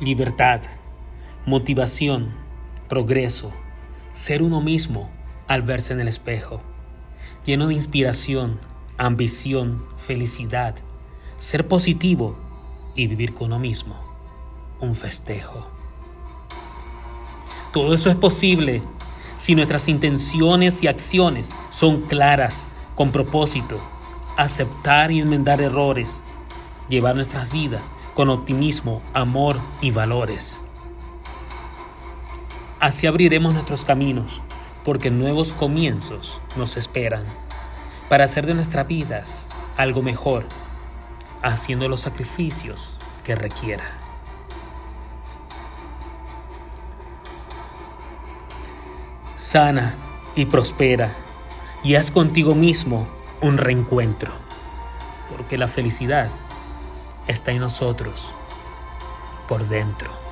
libertad, motivación, progreso, ser uno mismo al verse en el espejo, lleno de inspiración, ambición, felicidad, ser positivo y vivir con uno mismo, un festejo. Todo eso es posible si nuestras intenciones y acciones son claras, con propósito, aceptar y enmendar errores, llevar nuestras vidas con optimismo, amor y valores. Así abriremos nuestros caminos, porque nuevos comienzos nos esperan, para hacer de nuestras vidas algo mejor, haciendo los sacrificios que requiera. Sana y prospera, y haz contigo mismo un reencuentro, porque la felicidad está en nosotros por dentro.